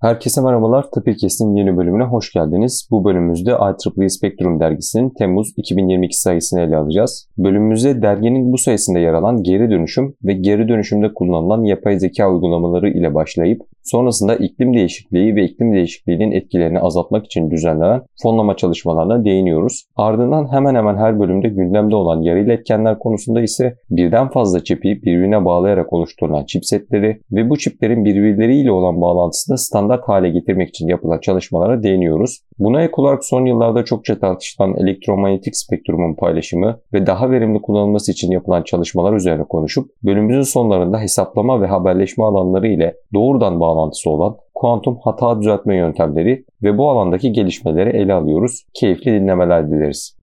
Herkese merhabalar. Tapirkes'in yeni bölümüne hoş geldiniz. Bu bölümümüzde IEEE Spectrum dergisinin Temmuz 2022 sayısını ele alacağız. Bölümümüzde derginin bu sayısında yer alan geri dönüşüm ve geri dönüşümde kullanılan yapay zeka uygulamaları ile başlayıp sonrasında iklim değişikliği ve iklim değişikliğinin etkilerini azaltmak için düzenlenen fonlama çalışmalarına değiniyoruz. Ardından hemen hemen her bölümde gündemde olan yarı iletkenler konusunda ise birden fazla çipi birbirine bağlayarak oluşturulan chipsetleri ve bu çiplerin birbirleriyle olan bağlantısını standart standart hale getirmek için yapılan çalışmalara değiniyoruz. Buna ek olarak son yıllarda çokça tartışılan elektromanyetik spektrumun paylaşımı ve daha verimli kullanılması için yapılan çalışmalar üzerine konuşup bölümümüzün sonlarında hesaplama ve haberleşme alanları ile doğrudan bağlantısı olan kuantum hata düzeltme yöntemleri ve bu alandaki gelişmeleri ele alıyoruz. Keyifli dinlemeler dileriz.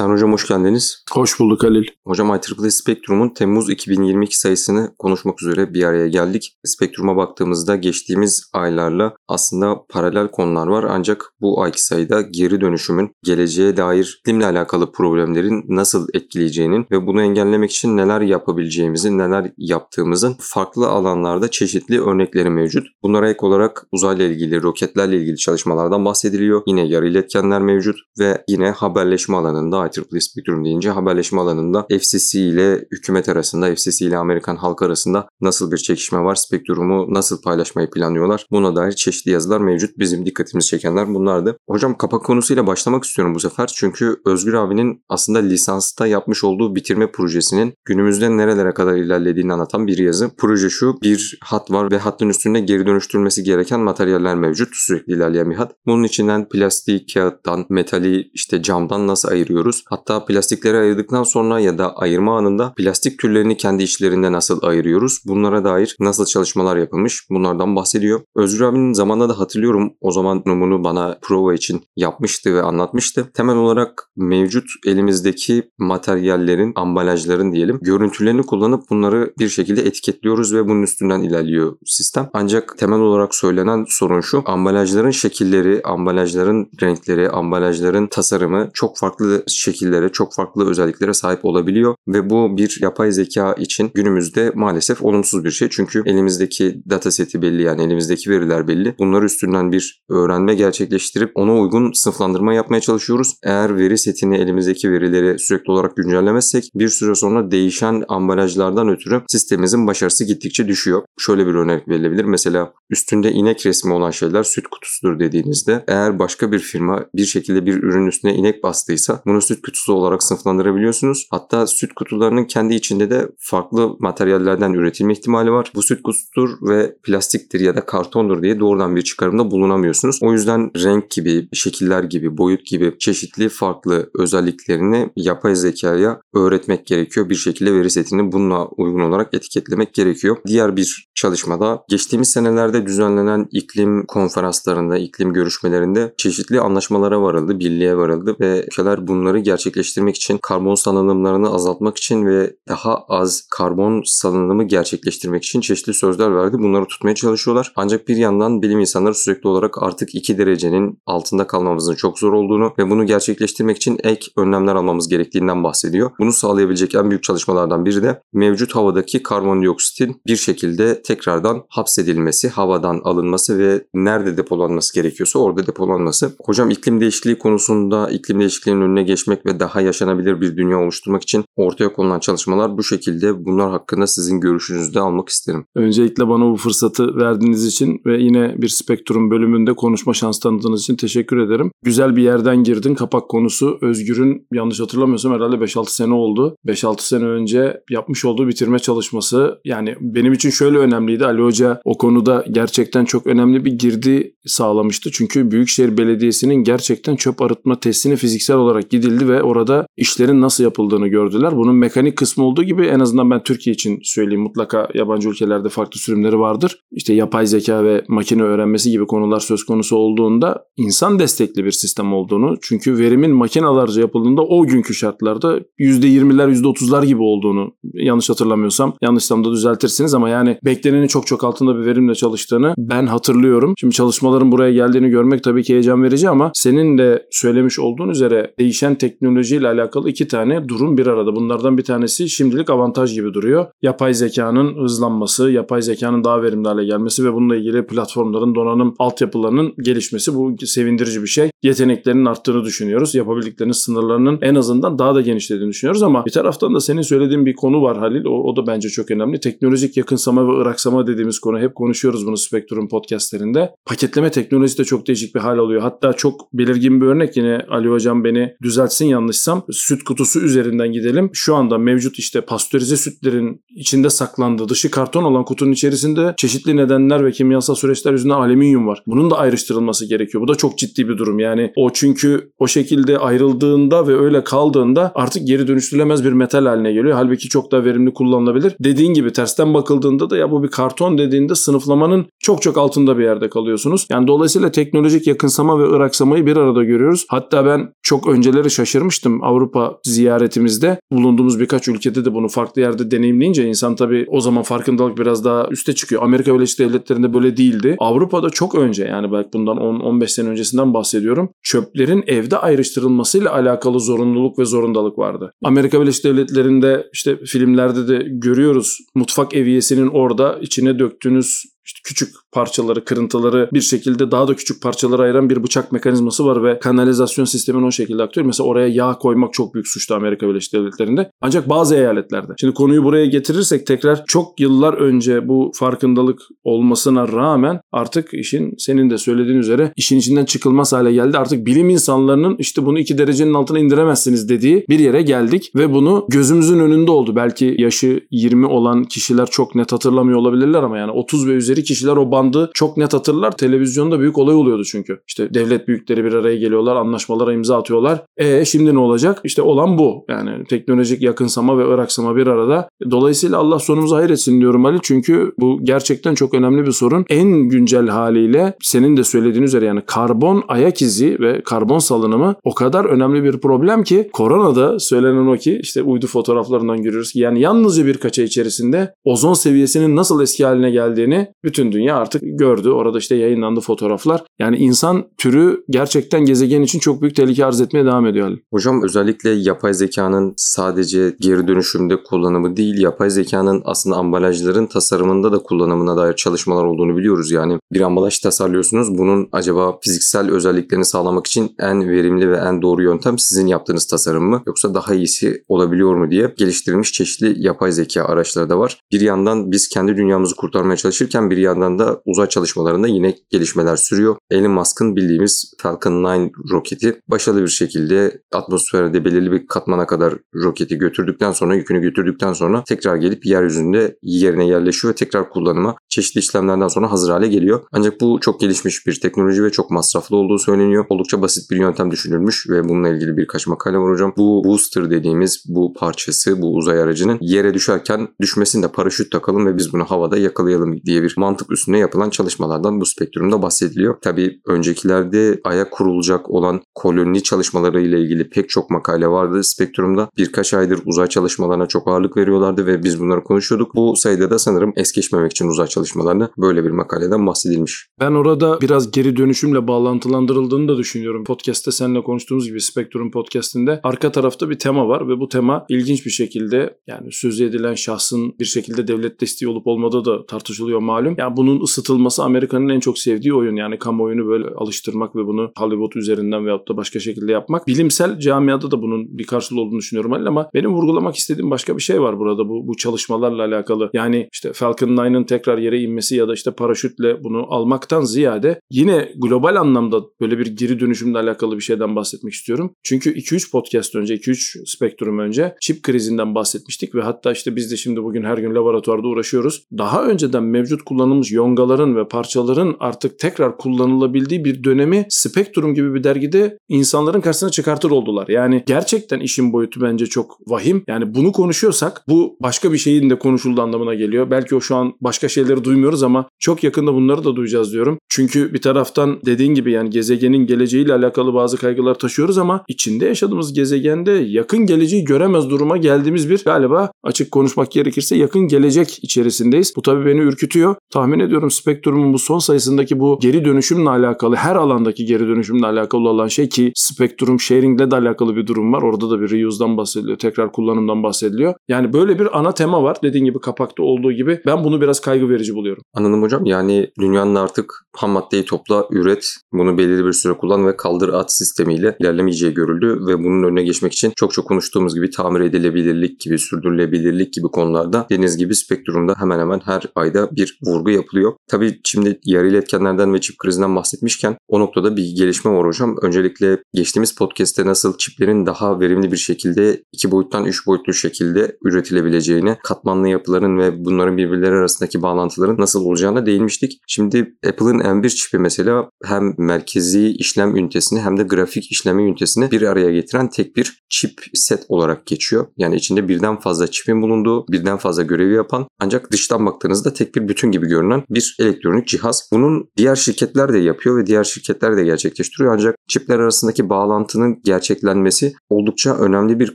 Sen hocam hoş geldiniz. Hoş bulduk Halil. Hocam IEEE Spectrum'un Temmuz 2022 sayısını konuşmak üzere bir araya geldik. Spectrum'a baktığımızda geçtiğimiz aylarla aslında paralel konular var ancak bu ayki sayıda geri dönüşümün geleceğe dair iklimle alakalı problemlerin nasıl etkileyeceğinin ve bunu engellemek için neler yapabileceğimizin, neler yaptığımızın farklı alanlarda çeşitli örnekleri mevcut. Bunlara ek olarak uzayla ilgili, roketlerle ilgili çalışmalardan bahsediliyor. Yine yarı iletkenler mevcut ve yine haberleşme alanında IEEE Spectrum deyince haberleşme alanında FCC ile hükümet arasında, FCC ile Amerikan halkı arasında nasıl bir çekişme var, spektrumu nasıl paylaşmayı planlıyorlar buna dair çeşitli yazılar mevcut. Bizim dikkatimizi çekenler bunlardı. Hocam kapak konusuyla başlamak istiyorum bu sefer çünkü Özgür abinin aslında lisansta yapmış olduğu bitirme projesinin günümüzde nerelere kadar ilerlediğini anlatan bir yazı. Proje şu, bir hat var ve hattın üstünde geri dönüştürülmesi gereken materyaller mevcut. Sürekli ilerleyen bir hat. Bunun içinden plastik, kağıttan, metali, işte camdan nasıl ayırıyoruz? Hatta plastikleri ayırdıktan sonra ya da ayırma anında plastik türlerini kendi işlerinde nasıl ayırıyoruz? Bunlara dair nasıl çalışmalar yapılmış? Bunlardan bahsediyor. Özgür abinin zamanında da hatırlıyorum o zaman bunu bana prova için yapmıştı ve anlatmıştı. Temel olarak mevcut elimizdeki materyallerin, ambalajların diyelim görüntülerini kullanıp bunları bir şekilde etiketliyoruz ve bunun üstünden ilerliyor sistem. Ancak temel olarak söylenen sorun şu. Ambalajların şekilleri, ambalajların renkleri, ambalajların tasarımı çok farklı şekillere, çok farklı özelliklere sahip olabiliyor ve bu bir yapay zeka için günümüzde maalesef olumsuz bir şey. Çünkü elimizdeki dataseti belli yani elimizdeki veriler belli. Bunlar üstünden bir öğrenme gerçekleştirip ona uygun sınıflandırma yapmaya çalışıyoruz. Eğer veri setini elimizdeki verileri sürekli olarak güncellemezsek bir süre sonra değişen ambalajlardan ötürü sistemimizin başarısı gittikçe düşüyor. Şöyle bir örnek verilebilir. Mesela üstünde inek resmi olan şeyler süt kutusudur dediğinizde eğer başka bir firma bir şekilde bir ürün üstüne inek bastıysa bunu süt kutusu olarak sınıflandırabiliyorsunuz. Hatta süt kutularının kendi içinde de farklı materyallerden üretilme ihtimali var. Bu süt kutusudur ve plastiktir ya da kartondur diye doğrudan bir çıkarımda bulunamıyorsunuz. O yüzden renk gibi, şekiller gibi, boyut gibi çeşitli farklı özelliklerini yapay zekaya öğretmek gerekiyor. Bir şekilde veri setini bununla uygun olarak etiketlemek gerekiyor. Diğer bir çalışmada geçtiğimiz senelerde düzenlenen iklim konferanslarında, iklim görüşmelerinde çeşitli anlaşmalara varıldı, birliğe varıldı ve ülkeler bunları gerçekleştirmek için karbon salınımlarını azaltmak için ve daha az karbon salınımı gerçekleştirmek için çeşitli sözler verdi. Bunları tutmaya çalışıyorlar. Ancak bir yandan bilim insanları sürekli olarak artık 2 derecenin altında kalmamızın çok zor olduğunu ve bunu gerçekleştirmek için ek önlemler almamız gerektiğinden bahsediyor. Bunu sağlayabilecek en büyük çalışmalardan biri de mevcut havadaki karbondioksitin bir şekilde tekrardan hapsedilmesi, havadan alınması ve nerede depolanması gerekiyorsa orada depolanması. Hocam iklim değişikliği konusunda iklim değişikliğinin önüne geçmek ve daha yaşanabilir bir dünya oluşturmak için ortaya konulan çalışmalar bu şekilde. Bunlar hakkında sizin görüşünüzü de almak isterim. Öncelikle bana bu fırsatı verdiğiniz için ve yine bir Spektrum bölümünde konuşma şansı tanıdığınız için teşekkür ederim. Güzel bir yerden girdin. Kapak konusu Özgür'ün yanlış hatırlamıyorsam herhalde 5-6 sene oldu. 5-6 sene önce yapmış olduğu bitirme çalışması yani benim için şöyle önemliydi. Ali Hoca o konuda gerçekten çok önemli bir girdi sağlamıştı. Çünkü Büyükşehir Belediyesi'nin gerçekten çöp arıtma testine fiziksel olarak gidildi ve orada işlerin nasıl yapıldığını gördüler. Bunun mekanik kısmı olduğu gibi en azından ben Türkiye için söyleyeyim mutlaka yabancı ülkelerde farklı sürümleri vardır. İşte yapay zeka ve makine öğrenmesi gibi konular söz konusu olduğunda insan destekli bir sistem olduğunu çünkü verimin makinalarca yapıldığında o günkü şartlarda %20'ler %30'lar gibi olduğunu yanlış hatırlamıyorsam yanlışsam da düzeltirsiniz ama yani beklenenin çok çok altında bir verimle çalıştığını ben hatırlıyorum. Şimdi çalışmaların buraya geldiğini görmek tabii ki heyecan verici ama senin de söylemiş olduğun üzere değişen teknolojiyle alakalı iki tane durum bir arada. Bunlardan bir tanesi şimdilik avantaj gibi duruyor. Yapay zekanın hızlanması, yapay zekanın daha verimli hale gelmesi ve bununla ilgili platformların, donanım altyapılarının gelişmesi bu sevindirici bir şey. Yeteneklerinin arttığını düşünüyoruz. Yapabildiklerinin sınırlarının en azından daha da genişlediğini düşünüyoruz ama bir taraftan da senin söylediğin bir konu var Halil. O, o da bence çok önemli. Teknolojik yakınsama ve ıraksama dediğimiz konu. Hep konuşuyoruz bunu Spektrum podcastlerinde. Paketleme teknolojisi de çok değişik bir hal alıyor. Hatta çok belirgin bir örnek yine Ali Hocam beni düzeltsin yanlışsam. Süt kutusu üzerinden gidelim. Şu anda mevcut işte pastörize sütlerin içinde saklandığı dışı karton olan kutunun içerisinde çeşitli nedenler ve kimyasal süreçler yüzünden alüminyum var. Bunun da ayrıştırılması gerekiyor. Bu da çok ciddi bir durum. Yani o çünkü o şekilde ayrıldığında ve öyle kaldığında artık geri dönüştürülemez bir metal haline geliyor. Halbuki çok daha verimli kullanılabilir. Dediğin gibi tersten bakıldığında da ya bu bir karton dediğinde sınıflamanın çok çok altında bir yerde kalıyorsunuz. Yani dolayısıyla teknolojik yakınsama ve ıraksamayı bir arada görüyoruz. Hatta ben çok önceleri şaşırmıştım Avrupa ziyaretimizde. Bulunduğumuz birkaç ülkede de bunu farklı yerde deneyimleyince insan tabii o zaman farkındalık biraz daha üste çıkıyor. Amerika Birleşik Devletleri'nde böyle değildi. Avrupa'da çok önce yani belki bundan 10-15 sene öncesinden bahsediyorum. Çöplerin evde ayrıştırılmasıyla alakalı zorunluluk ve zorundalık vardı. Amerika Birleşik Devletleri'nde işte filmlerde de görüyoruz. Mutfak eviyesinin orada içine döktüğünüz işte küçük parçaları, kırıntıları bir şekilde daha da küçük parçalara ayıran bir bıçak mekanizması var ve kanalizasyon sistemini o şekilde aktarıyor. Mesela oraya yağ koymak çok büyük suçtu Amerika Birleşik Devletleri'nde. Ancak bazı eyaletlerde. Şimdi konuyu buraya getirirsek tekrar çok yıllar önce bu farkındalık olmasına rağmen artık işin senin de söylediğin üzere işin içinden çıkılmaz hale geldi. Artık bilim insanlarının işte bunu iki derecenin altına indiremezsiniz dediği bir yere geldik ve bunu gözümüzün önünde oldu. Belki yaşı 20 olan kişiler çok net hatırlamıyor olabilirler ama yani 30 ve üzeri kişiler o bandı çok net hatırlar. Televizyonda büyük olay oluyordu çünkü. İşte devlet büyükleri bir araya geliyorlar, anlaşmalara imza atıyorlar. E şimdi ne olacak? İşte olan bu. Yani teknolojik yakınsama ve ıraksama bir arada. Dolayısıyla Allah sonumuzu hayretsin diyorum Ali. Çünkü bu gerçekten çok önemli bir sorun. En güncel haliyle senin de söylediğin üzere yani karbon ayak izi ve karbon salınımı o kadar önemli bir problem ki koronada söylenen o ki işte uydu fotoğraflarından görüyoruz ki yani yalnızca birkaç ay içerisinde ozon seviyesinin nasıl eski haline geldiğini bütün dünya artık gördü. Orada işte yayınlandı fotoğraflar. Yani insan türü gerçekten gezegen için çok büyük tehlike arz etmeye devam ediyor. Hocam özellikle yapay zekanın sadece geri dönüşümde kullanımı değil, yapay zekanın aslında ambalajların tasarımında da kullanımına dair çalışmalar olduğunu biliyoruz. Yani bir ambalaj tasarlıyorsunuz. Bunun acaba fiziksel özelliklerini sağlamak için en verimli ve en doğru yöntem sizin yaptığınız tasarım mı? Yoksa daha iyisi olabiliyor mu diye geliştirilmiş çeşitli yapay zeka araçları da var. Bir yandan biz kendi dünyamızı kurtarmaya çalışırken bir yandan da uzay çalışmalarında yine gelişmeler sürüyor. Elon Musk'ın bildiğimiz Falcon 9 roketi başarılı bir şekilde atmosferde belirli bir katmana kadar roketi götürdükten sonra, yükünü götürdükten sonra tekrar gelip yeryüzünde yerine yerleşiyor ve tekrar kullanıma çeşitli işlemlerden sonra hazır hale geliyor. Ancak bu çok gelişmiş bir teknoloji ve çok masraflı olduğu söyleniyor. Oldukça basit bir yöntem düşünülmüş ve bununla ilgili birkaç makale var hocam. Bu booster dediğimiz bu parçası, bu uzay aracının yere düşerken düşmesinde paraşüt takalım ve biz bunu havada yakalayalım diye bir mantık üstüne yapılan çalışmalardan bu spektrumda bahsediliyor. Tabi öncekilerde aya kurulacak olan koloni çalışmaları ile ilgili pek çok makale vardı spektrumda. Birkaç aydır uzay çalışmalarına çok ağırlık veriyorlardı ve biz bunları konuşuyorduk. Bu sayıda da sanırım es geçmemek için uzay çalışmalarına böyle bir makaleden bahsedilmiş. Ben orada biraz geri dönüşümle bağlantılandırıldığını da düşünüyorum. Podcast'te seninle konuştuğumuz gibi Spektrum Podcast'inde arka tarafta bir tema var ve bu tema ilginç bir şekilde yani sözü edilen şahsın bir şekilde devlet desteği olup olmadığı da tartışılıyor malum. Yani bunun ısıtılması Amerika'nın en çok sevdiği oyun. Yani kamuoyunu böyle alıştırmak ve bunu Hollywood üzerinden veyahut da başka şekilde yapmak. Bilimsel camiada da bunun bir karşılığı olduğunu düşünüyorum ama benim vurgulamak istediğim başka bir şey var burada bu, bu çalışmalarla alakalı. Yani işte Falcon 9'ın tekrar yere inmesi ya da işte paraşütle bunu almaktan ziyade yine global anlamda böyle bir geri dönüşümle alakalı bir şeyden bahsetmek istiyorum. Çünkü 2-3 podcast önce, 2-3 spektrum önce çip krizinden bahsetmiştik ve hatta işte biz de şimdi bugün her gün laboratuvarda uğraşıyoruz. Daha önceden mevcut kullanılmış yongaların ve parçaların artık tekrar kullanılabildiği bir dönemi Spektrum gibi bir dergide insanların karşısına çıkartır oldular. Yani gerçekten işin boyutu bence çok vahim. Yani bunu konuşuyorsak bu başka bir şeyin de konuşulduğu anlamına geliyor. Belki o şu an başka şeyleri duymuyoruz ama çok yakında bunları da duyacağız diyorum. Çünkü bir taraftan dediğin gibi yani gezegenin geleceğiyle alakalı bazı kaygılar taşıyoruz ama içinde yaşadığımız gezegende yakın geleceği göremez duruma geldiğimiz bir galiba açık konuşmak gerekirse yakın gelecek içerisindeyiz. Bu tabii beni ürkütüyor. Tahmin ediyorum Spektrum'un bu son sayısındaki bu geri dönüşümle alakalı her alandaki geri dönüşümle alakalı olan şey ki Spektrum Sharing'le de alakalı bir durum var. Orada da bir reuse'dan bahsediliyor. Tekrar kullanımdan bahsediliyor. Yani böyle bir ana tema var. Dediğin gibi kapakta olduğu gibi ben bunu biraz kaygı verici buluyorum. Anladım hocam. Yani dünyanın artık ham maddeyi topla, üret, bunu belirli bir süre kullan ve kaldır at sistemiyle ilerlemeyeceği görüldü ve bunun önüne geçmek için çok çok konuştuğumuz gibi tamir edilebilirlik gibi, sürdürülebilirlik gibi konularda deniz gibi spektrumda hemen hemen her ayda bir vurgu yapılıyor. Tabii şimdi yarı iletkenlerden ve çip krizinden bahsetmişken o noktada bir gelişme var hocam. Öncelikle geçtiğimiz podcast'te nasıl çiplerin daha verimli bir şekilde iki boyuttan üç boyutlu şekilde üretilebileceğini, katmanlı yapıların ve bunların birbirleri arasındaki bağlantıların nasıl olacağına değinmiştik. Şimdi Apple'ın M1 çipi mesela hem merkezi işlem ünitesini hem de grafik işleme ünitesini bir araya getiren tek bir çip set olarak geçiyor. Yani içinde birden fazla çipin bulunduğu, birden fazla görevi yapan ancak dıştan baktığınızda tek bir bütün gibi görünen bir elektronik cihaz. Bunun diğer şirketler de yapıyor ve diğer şirketler de gerçekleştiriyor ancak çipler arasındaki bağlantının gerçeklenmesi oldukça önemli bir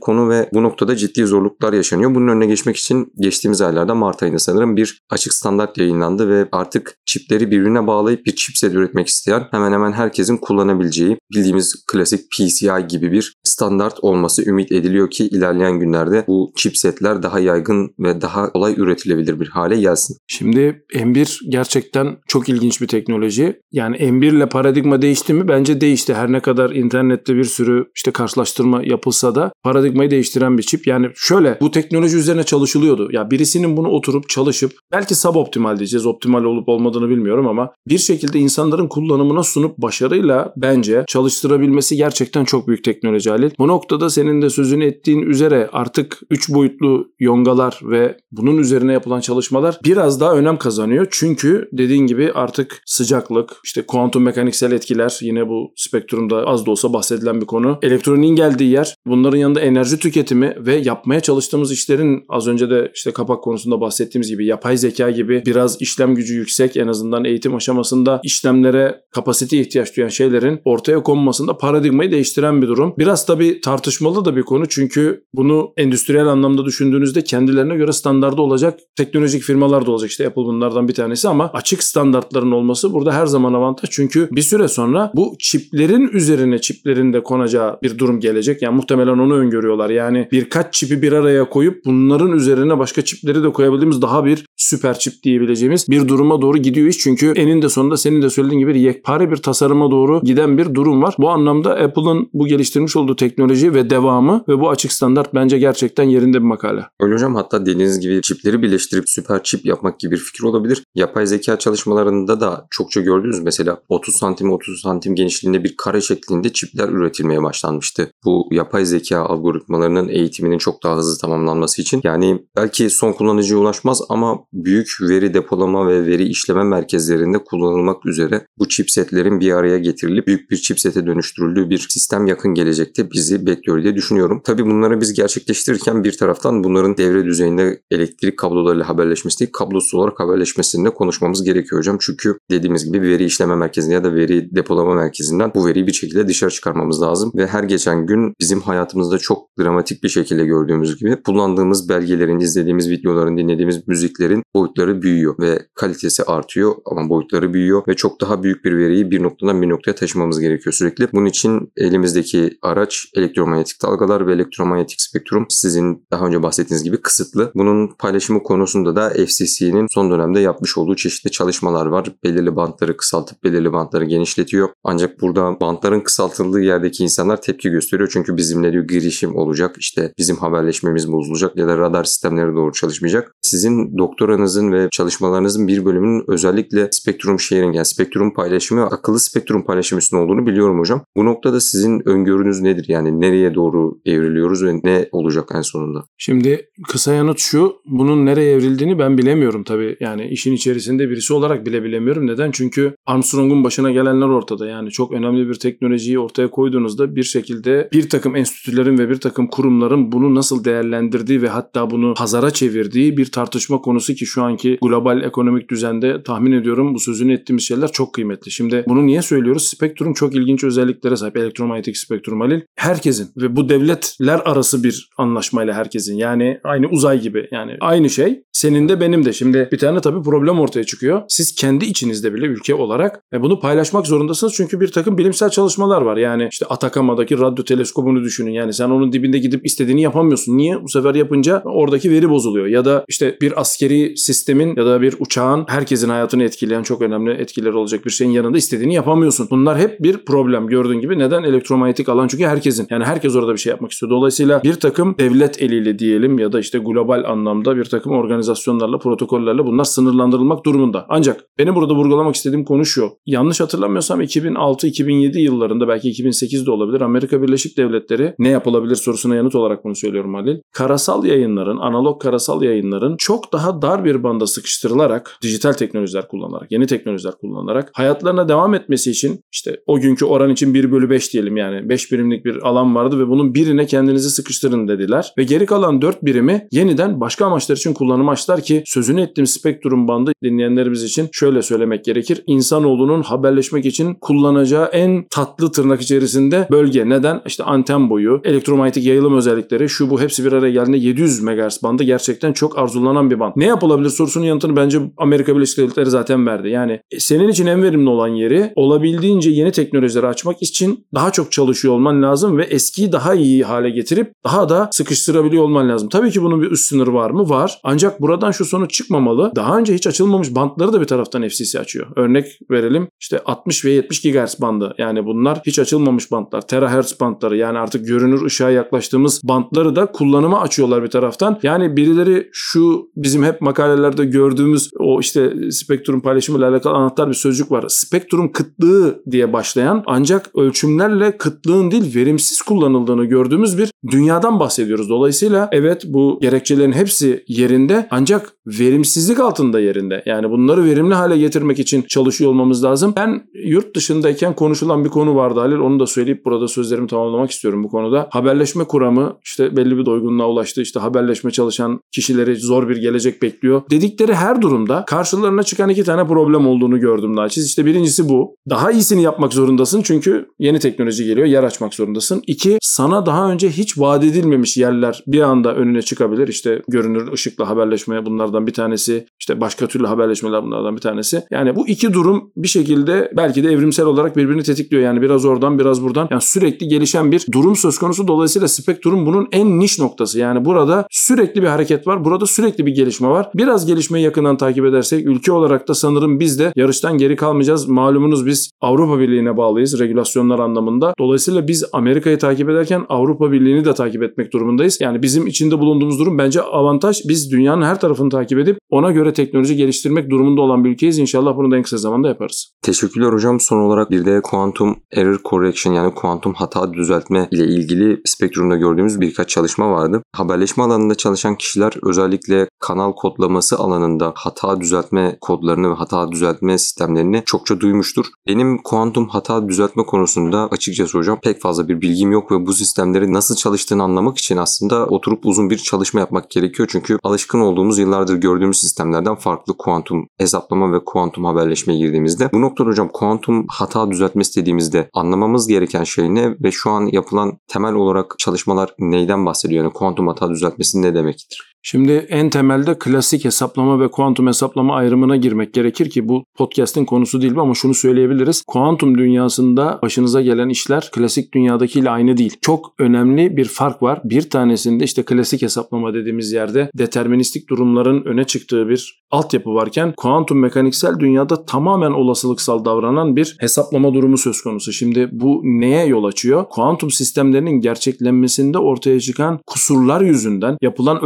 konu ve bu noktada ciddi zorluklar yaşanıyor. Bunun önüne geçmek için geçtiğimiz aylarda Mart ayında sanırım bir açık standart yayınlandı ve artık çipleri birbirine bağlayıp bir chipset üretmek isteyen hemen hemen herkesin kullanabileceği bildiğimiz klasik PCI gibi bir standart olması ümit ediliyor ki ilerleyen günlerde bu chipsetler daha yaygın ve daha kolay üretilebilir bir hale gelsin. Şimdi M1 gerçekten çok ilginç bir teknoloji. Yani M1 ile paradigma değişti mi? Bence değişti. Her ne kadar internette bir sürü işte karşılaştırma yapılsa da paradigmayı değiştiren bir çip. Yani şöyle bu teknoloji üzerine çalışılıyordu. Ya birisinin bunu oturup çalışıp belki suboptimal diyeceğiz. Optimal olup olmadığını bilmiyorum ama bir şekilde insanların kullanımına sunup başarıyla bence çalıştırabilmesi gerçekten çok büyük teknoloji Halil. Bu noktada senin de sözünü ettiğin üzere artık 3 boyutlu yongalar ve bunun üzerine yapılan çalışmalar biraz daha önem kazanıyor. Çünkü dediğin gibi artık sıcaklık, işte kuantum mekaniksel etkiler yine bu spektrumda az da olsa bahsedilen bir konu. Elektroniğin geldiği yer, bunların yanında enerji tüketimi ve yapmaya çalıştığımız işlerin az önce de işte kapak konusunda bahsettiğimiz gibi yapay zeka gibi biraz işlem gücü yüksek en azından eğitim aşamasında işlemlere kapasite ihtiyaç duyan şeylerin ortaya konmasında paradigmayı değiştiren bir durum. Biraz tabii tartışmalı da bir konu çünkü bunu endüstriyel anlamda düşündüğünüzde kendilerine göre standardı olacak teknolojik firmalar da olacak. İşte Apple bunlardan bir tanesi ama açık standartların olması burada her zaman avantaj. Çünkü bir süre sonra bu çiplerin üzerine çiplerin de konacağı bir durum gelecek. Yani muhtemelen onu öngörüyorlar. Yani birkaç çipi bir araya koyup bunların üzerine başka çipleri de koyabildiğimiz daha bir süper çip diyebileceğimiz bir duruma doğru gidiyor iş. Çünkü eninde sonunda senin de söylediğin gibi yekpare bir tasarıma doğru giden bir durum var. Bu anlamda Apple'ın bu geliştirmiş olduğu teknoloji ve devamı ve bu açık standart bence gerçekten yerinde bir makale. Öyle hocam hatta dediğiniz gibi çipleri birleştirip süper çip yapmak gibi bir fikir olabilir. Yapay zeka çalışmalarında da çokça gördünüz mesela 30 santim 30 santim genişliğinde bir kare şeklinde çipler üretilmeye başlanmıştı. Bu yapay zeka algoritmalarının eğitiminin çok daha hızlı tamamlanması için yani belki son kullanıcıya ulaşmaz ama büyük veri depolama ve veri işleme merkezlerinde kullanılmak üzere bu chipsetlerin bir araya getirilip büyük bir chipsete dönüştürüldüğü bir sistem yakın gelecekte bizi bekliyor diye düşünüyorum. Tabi bunları biz gerçekleştirirken bir taraftan bunların devre düzeyinde elektrik kablolarıyla haberleşmesi değil, kablosuz olarak haberleşmesinde konuşmamız gerekiyor hocam. Çünkü dediğimiz gibi veri işleme merkezinde ya da veri depolama merkezinden bu veriyi bir şekilde dışarı çıkarmamız lazım. Ve her geçen gün bizim hayatımızda çok dramatik bir şekilde gördüğümüz gibi kullandığımız belgelerin, izlediğimiz videoların, dinlediğimiz müziklerin boyutları büyüyor ve kalitesi artıyor ama boyutları büyüyor ve çok daha büyük bir veriyi bir noktadan bir noktaya taşımamız gerekiyor sürekli. Bunun için elimizdeki araç elektromanyetik dalgalar ve elektromanyetik spektrum sizin daha önce bahsettiğiniz gibi kısıtlı. Bunun paylaşımı konusunda da FCC'nin son dönemde yapmış olduğu çeşitli çalışmalar var. Belirli bantları kısaltıp belirli bantları genişletiyor. Ancak burada bantların kısaltıldığı yerdeki insanlar tepki gösteriyor. Çünkü bizimle diyor girişim olacak. İşte bizim haberleşmemiz bozulacak ya da radar sistemleri doğru çalışmayacak. Sizin doktoranızın ve çalışmalarınızın bir bölümünün özellikle spektrum sharing yani spektrum paylaşımı akıllı spektrum paylaşımı üstüne olduğunu biliyorum hocam. Bu noktada sizin öngörünüz nedir? Yani nereye doğru evriliyoruz ve ne olacak en sonunda? Şimdi kısa yanıt şu. Bunun nereye evrildiğini ben bilemiyorum tabii. Yani işin içerisinde birisi olarak bile bilemiyorum. Neden? Çünkü Armstrong'un başına gelenler ortada. Yani çok önemli bir teknolojiyi ortaya koyduğunuzda bir şekilde bir takım enstitülerin ve bir takım kurumların bunu nasıl değerlendirdiği ve hatta bunu pazara çevirdiği bir tartışma konusu ki şu anki global ekonomik düzende tahmin ediyorum bu sözünü ettiğimiz şeyler çok kıymetli. Şimdi bunu niye söylüyoruz? Spektrum çok ilginç özelliklere sahip. Elektromanyetik spektrum Halil. Herkesin ve bu devletler arası bir anlaşmayla herkesin. Yani aynı uzay gibi. Yani aynı şey. Senin de benim de. Şimdi bir tane tabii problem ortaya çıkıyor. Siz kendi içinizde bile ülke olarak e, bunu paylaşmak zorundasınız. Çünkü bir takım bilimsel çalışmalar var. Yani işte Atakama'daki radyo teleskobunu düşünün. Yani sen onun dibinde gidip istediğini yapamıyorsun. Niye? Bu sefer yapınca oradaki veri bozuluyor. Ya da işte bir askeri sistemin ya da bir uçağın herkesin hayatını etkileyen çok önemli etkileri olacak bir şeyin yanında istediğini yapamıyorsun. Bunlar hep bir problem gördüğün gibi. Neden? Elektromanyetik alan çünkü herkesin. Yani herkes orada bir şey yapmak istiyor. Dolayısıyla bir takım devlet eliyle diyelim ya da işte global anlamda bir takım organizasyonlarla, protokollerle bunlar sınırlandırılmak durumunda. Ancak benim burada vurgulamak istediğim konu şu. Yanlış hatırlamıyorsam 2006-2007 yıllarında belki 2008'de olabilir Amerika Birleşik Devletleri ne yapılabilir sorusuna yanıt olarak bunu söylüyorum Halil. Karasal yayınların, analog karasal yayınların çok daha dar bir banda sıkıştırılarak, dijital teknolojiler kullanarak, yeni teknolojiler kullanarak hayatlarına devam etmesi için işte o günkü oran için 1 bölü 5 diyelim yani 5 birimlik bir alan vardı ve bunun birine kendinizi sıkıştırın dediler. Ve geri kalan 4 birimi yeniden başka amaçlar için kullanım açtılar ki sözünü ettiğim spektrum bandı dinleyenlerimiz için şöyle söylemek gerekir. İnsanoğlunun haberleşmek için kullanacağı en tatlı tırnak içerisinde bölge. Neden? İşte anten boyu, elektromanyetik yayılım özellikleri, şu bu hepsi bir araya geldiğinde 700 MHz bandı gerçekten çok arzulanan bir band. Ne yapılabilir sorusunun yanıtını bence Amerika Birleşik Devletleri zaten verdi. Yani e, senin için en verimli olan yeri olabildiğince yeni teknolojileri açmak için daha çok çalışıyor olman lazım ve eskiyi daha iyi hale getirip daha da sıkıştırabiliyor olman lazım. Tabii ki bunun bir üst sınırı var mı? Var. Ancak buradan şu sonuç çıkmamalı. Daha önce hiç açılmamış bantları da bir taraftan FCC açıyor. Örnek verelim. İşte 60 ve 70 GHz bandı. Yani bunlar hiç açılmamış bantlar. Terahertz bantları yani artık görünür ışığa yaklaştığımız bantları da kullanıma açıyorlar bir taraftan. Yani birileri şu bizim hep makalelerde gördüğümüz o işte spektrum paylaşımıyla alakalı anahtar bir sözcük var. Spektrum kıtlığı diye başlayan ancak ölçümlerle kıtlığın değil verimsiz kullanıldığını gördüğümüz bir dünyadan bahsediyoruz. Dolayısıyla evet bu gerekçelerin hepsi yerinde ancak verimsizlik altında yerinde. Yani bunları verimli hale getirmek için çalışıyor olmamız lazım. Ben yurt dışındayken konuşulan bir konu vardı Halil. Onu da söyleyip burada sözlerimi tamamlamak istiyorum bu konuda. Haberleşme kuramı işte belli bir doygunluğa ulaştı. İşte haberleşme çalışan kişileri zor bir gelecek bekliyor. Dedikleri her durumda karşılarına çıkan iki tane problem olduğunu gördüm daha çiz. İşte birincisi bu. Daha iyisini yapmak zorundasın çünkü yeni teknoloji geliyor. Yer açmak zorundasın. İki, sana daha önce hiç vaat edilmemiş yerler bir anda önüne çıkabilir. İşte görünür ışıkla haberleşmeye bunlardan bir tanesi. İşte başka türlü haberleşmeler bunlardan bir tanesi. Yani bu iki durum bir şekilde belki de evrimsel olarak birbirini tetikliyor. Yani biraz oradan biraz buradan. Yani sürekli gelişen bir durum söz konusu. Dolayısıyla spektrum bunun en niş noktası. Yani burada sürekli bir hareket var. Burada sürekli bir gelişme var. Biraz gelişmeyi yakından takip edersek ülke olarak da sanırım biz de yarıştan geri kalmayacağız. Malumunuz biz Avrupa Birliği'ne bağlıyız regülasyonlar anlamında. Dolayısıyla biz Amerika'yı takip ederken Avrupa Birliği'ni de takip etmek durumundayız. Yani bizim içinde bulunduğumuz durum bence avantaj. Biz dünyanın her tarafını takip edip ona göre teknoloji geliştirmek durumunda olan bir ülkeyiz. İnşallah bunu da en kısa zamanda yaparız. Teşekkürler hocam. Son olarak bir de quantum error correction yani kuantum hata düzeltme ile ilgili spektrumda gördüğümüz birkaç çalışma vardı. Haberleşme alanında çalışan kişiler özellikle kanal kodlaması alanında hata düzeltme kodlarını ve hata düzeltme sistemlerini çokça duymuştur. Benim kuantum hata düzeltme konusunda açıkçası hocam pek fazla bir bilgim yok ve bu sistemleri nasıl çalıştığını anlamak için aslında oturup uzun bir çalışma yapmak gerekiyor. Çünkü alışkın olduğumuz yıllardır gördüğümüz sistemlerden farklı kuantum hesaplama ve kuantum haberleşmeye girdiğimizde. Bu noktada hocam kuantum hata düzeltmesi dediğimizde anlamamız gereken şey ne ve şu an yapılan temel olarak çalışmalar neyden bahsediyor? Yani kuantum hata düzeltmesi ne demektir? Şimdi en temelde klasik hesaplama ve kuantum hesaplama ayrımına girmek gerekir ki bu podcast'in konusu değil ama şunu söyleyebiliriz. Kuantum dünyasında başınıza gelen işler klasik dünyadakiyle aynı değil. Çok önemli bir fark var. Bir tanesinde işte klasik hesaplama dediğimiz yerde deterministik durumların öne çıktığı bir altyapı varken kuantum mekaniksel dünyada tamamen olasılıksal davranan bir hesaplama durumu söz konusu. Şimdi bu neye yol açıyor? Kuantum sistemlerinin gerçeklenmesinde ortaya çıkan kusurlar yüzünden yapılan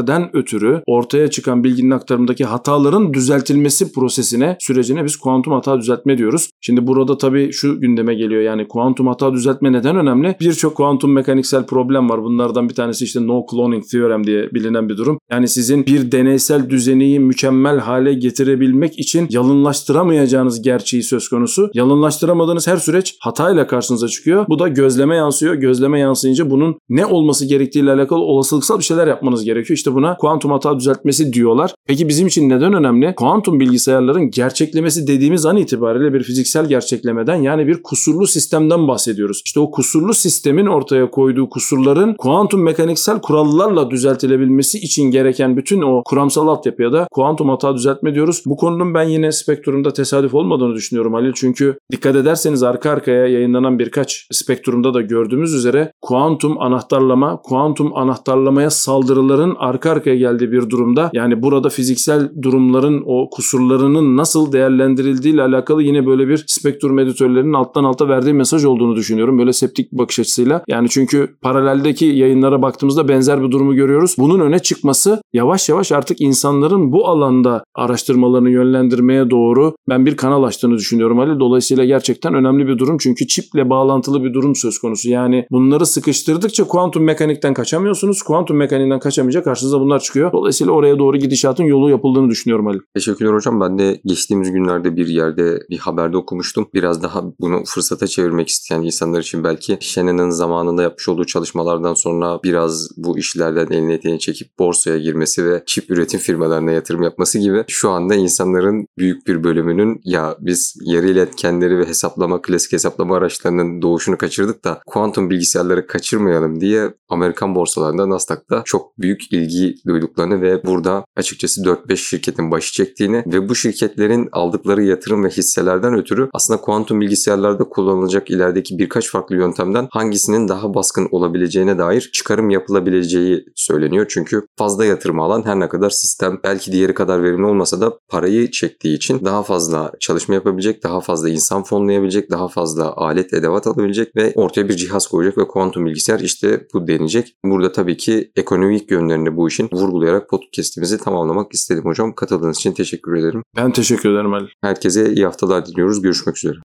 ölçmelerden ötürü ortaya çıkan bilginin aktarımındaki hataların düzeltilmesi prosesine, sürecine biz kuantum hata düzeltme diyoruz. Şimdi burada tabii şu gündeme geliyor yani kuantum hata düzeltme neden önemli? Birçok kuantum mekaniksel problem var. Bunlardan bir tanesi işte no cloning theorem diye bilinen bir durum. Yani sizin bir deneysel düzeni mükemmel hale getirebilmek için yalınlaştıramayacağınız gerçeği söz konusu. Yalınlaştıramadığınız her süreç hatayla karşınıza çıkıyor. Bu da gözleme yansıyor. Gözleme yansıyınca bunun ne olması gerektiğiyle alakalı olasılıksal bir şeyler yapmanız gerekiyor. İşte işte buna kuantum hata düzeltmesi diyorlar. Peki bizim için neden önemli? Kuantum bilgisayarların gerçeklemesi dediğimiz an itibariyle bir fiziksel gerçeklemeden yani bir kusurlu sistemden bahsediyoruz. İşte o kusurlu sistemin ortaya koyduğu kusurların kuantum mekaniksel kurallarla düzeltilebilmesi için gereken bütün o kuramsal altyapıya da kuantum hata düzeltme diyoruz. Bu konunun ben yine spektrumda tesadüf olmadığını düşünüyorum Halil. Çünkü dikkat ederseniz arka arkaya yayınlanan birkaç spektrumda da gördüğümüz üzere kuantum anahtarlama, kuantum anahtarlamaya saldırıların arka arkaya geldiği bir durumda yani burada fiziksel durumların o kusurlarının nasıl değerlendirildiği ile alakalı yine böyle bir spektrum editörlerinin alttan alta verdiği mesaj olduğunu düşünüyorum. Böyle septik bakış açısıyla. Yani çünkü paraleldeki yayınlara baktığımızda benzer bir durumu görüyoruz. Bunun öne çıkması yavaş yavaş artık insanların bu alanda araştırmalarını yönlendirmeye doğru ben bir kanal açtığını düşünüyorum Ali. Dolayısıyla gerçekten önemli bir durum çünkü çiple bağlantılı bir durum söz konusu. Yani bunları sıkıştırdıkça kuantum mekanikten kaçamıyorsunuz. Kuantum mekaniğinden kaçamayacak karşınıza bunlar çıkıyor. Dolayısıyla oraya doğru gidişatın yolu yapıldığını düşünüyorum Ali. Teşekkürler hocam. Ben de geçtiğimiz günlerde bir yerde bir haberde okumuştum. Biraz daha bunu fırsata çevirmek isteyen insanlar için belki Shannon'ın zamanında yapmış olduğu çalışmalardan sonra biraz bu işlerden elini eteğini çekip borsaya girmesi ve çip üretim firmalarına yatırım yapması gibi şu anda insanların büyük bir bölümünün ya biz yarı iletkenleri ve hesaplama, klasik hesaplama araçlarının doğuşunu kaçırdık da kuantum bilgisayarları kaçırmayalım diye Amerikan borsalarında Nasdaq'ta çok büyük ilgi duyduklarını ve burada açıkçası 4-5 şirketin başı çektiğini ve bu şirketlerin aldıkları yatırım ve hisselerden ötürü aslında kuantum bilgisayarlarda kullanılacak ilerideki birkaç farklı yöntemden hangisinin daha baskın olabileceğine dair çıkarım yapılabileceği söyleniyor. Çünkü fazla yatırım alan her ne kadar sistem belki diğeri kadar verimli olmasa da parayı çektiği için daha fazla çalışma yapabilecek, daha fazla insan fonlayabilecek, daha fazla alet edevat alabilecek ve ortaya bir cihaz koyacak ve kuantum bilgisayar işte bu deneyecek. Burada tabii ki ekonomik yönlerini bu işin vurgulayarak podcast'imizi tamamlamak istedim hocam. Katıldığınız için teşekkür ederim. Ben teşekkür ederim Ali. Herkese iyi haftalar diliyoruz. Görüşmek üzere.